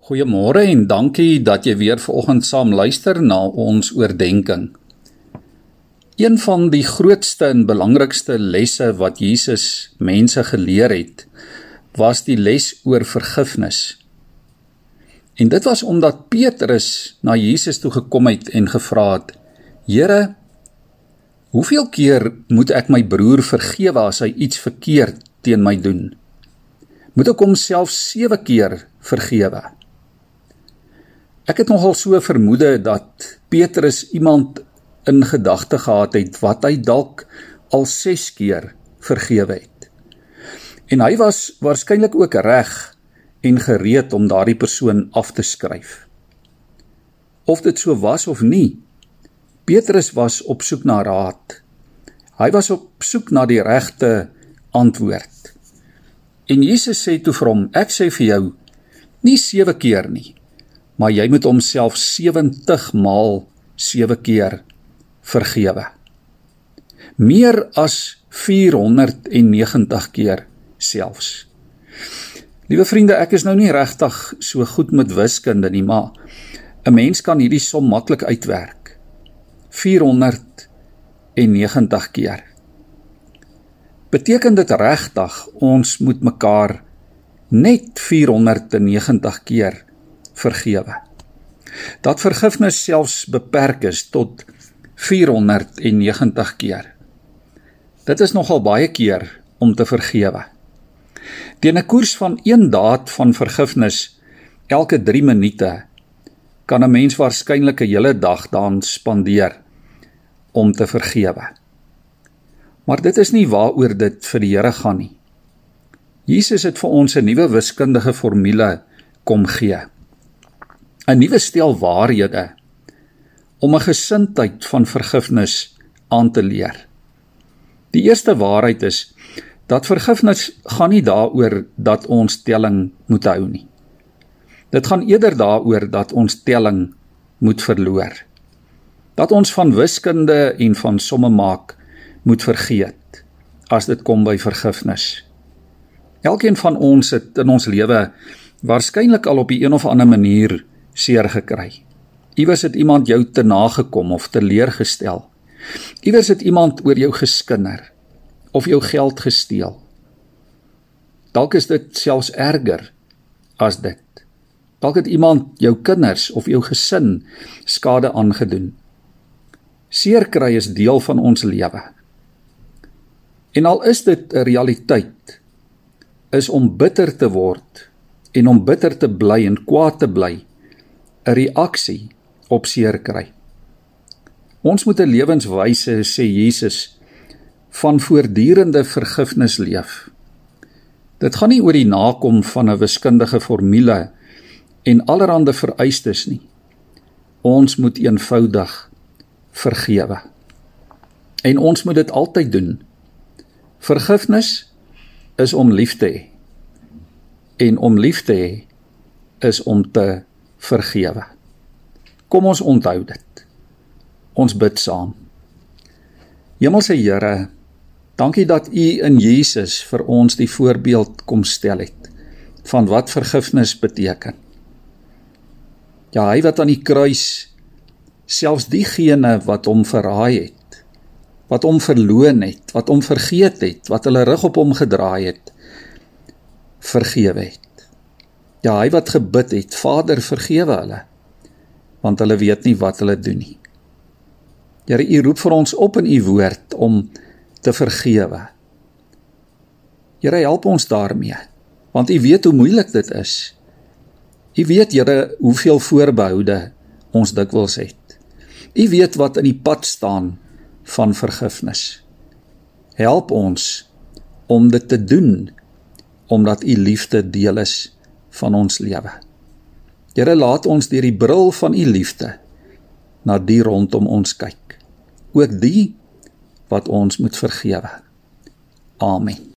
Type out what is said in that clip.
Goeiemôre en dankie dat jy weer vanoggend saam luister na ons oordeenking. Een van die grootste en belangrikste lesse wat Jesus mense geleer het, was die les oor vergifnis. En dit was omdat Petrus na Jesus toe gekom het en gevra het: "Here, hoeveel keer moet ek my broer vergewe as hy iets verkeerd teen my doen? Moet ek hom self 7 keer vergewe?" Ek het nogal so vermoede dat Petrus iemand in gedagte gehad het wat hy dalk al 6 keer vergewe het. En hy was waarskynlik ook reg en gereed om daardie persoon af te skryf. Of dit so was of nie, Petrus was op soek na raad. Hy was op soek na die regte antwoord. En Jesus sê toe vir hom: "Ek sê vir jou, nie 7 keer nie, maar jy moet homself 70 maal 7 keer vergewe. Meer as 490 keer selfs. Liewe vriende, ek is nou nie regtig so goed met wiskunde nie, maar 'n mens kan hierdie som maklik uitwerk. 490 keer. Beteken dit regtig ons moet mekaar net 490 keer vergewe. Dat vergifnis selfs beperk is tot 490 keer. Dit is nogal baie keer om te vergewe. Teen 'n koers van een daad van vergifnis elke 3 minute kan 'n mens waarskynlik 'n hele dag daaraan spandeer om te vergewe. Maar dit is nie waaroor dit vir die Here gaan nie. Jesus het vir ons 'n nuwe wiskundige formule kom gee. 'n nuwe stel waarhede om 'n gesindheid van vergifnis aan te leer. Die eerste waarheid is dat vergifnis gaan nie daaroor dat ons telling moet hou nie. Dit gaan eerder daaroor dat ons telling moet verloor. Dat ons van wiskunde en van somme maak moet vergeet as dit kom by vergifnis. Elkeen van ons het in ons lewe waarskynlik al op 'n of ander manier seer gekry. Iewers het iemand jou te nagekom of teleurgestel. Iewers het iemand oor jou geskinder of jou geld gesteel. Dalk is dit selfs erger as dit. Dalk het iemand jou kinders of jou gesin skade aangedoen. Seer kry is deel van ons lewe. En al is dit 'n realiteit, is om bitter te word en om bitter te bly en kwaad te bly 'n reaksie op seer kry. Ons moet 'n lewenswyse sê Jesus van voortdurende vergifnis leef. Dit gaan nie oor die nakom van 'n wiskundige formule en allerlei vereistes nie. Ons moet eenvoudig vergewe. En ons moet dit altyd doen. Vergifnis is om lief te hê. En om lief te hê is om te vergewe. Kom ons onthou dit. Ons bid saam. Hemelse Here, dankie dat U in Jesus vir ons die voorbeeld kom stel het van wat vergifnis beteken. Ja, hy wat aan die kruis selfs diegene wat hom verraai het, wat hom verloon het, wat hom vergeet het, wat hulle rug op hom gedraai het, vergewe het. Ja, hy wat gebid het, Vader, vergewe hulle, want hulle weet nie wat hulle doen nie. Here, U roep vir ons op in U woord om te vergewe. Here, help ons daarmee, want U weet hoe moeilik dit is. U weet, Here, hoeveel voorbehoude ons dikwels het. U weet wat in die pad staan van vergifnis. Help ons om dit te doen omdat U liefde deel is van ons lewe. Here laat ons deur die bril van u liefde na die rondom ons kyk. Ook die wat ons moet vergewe. Amen.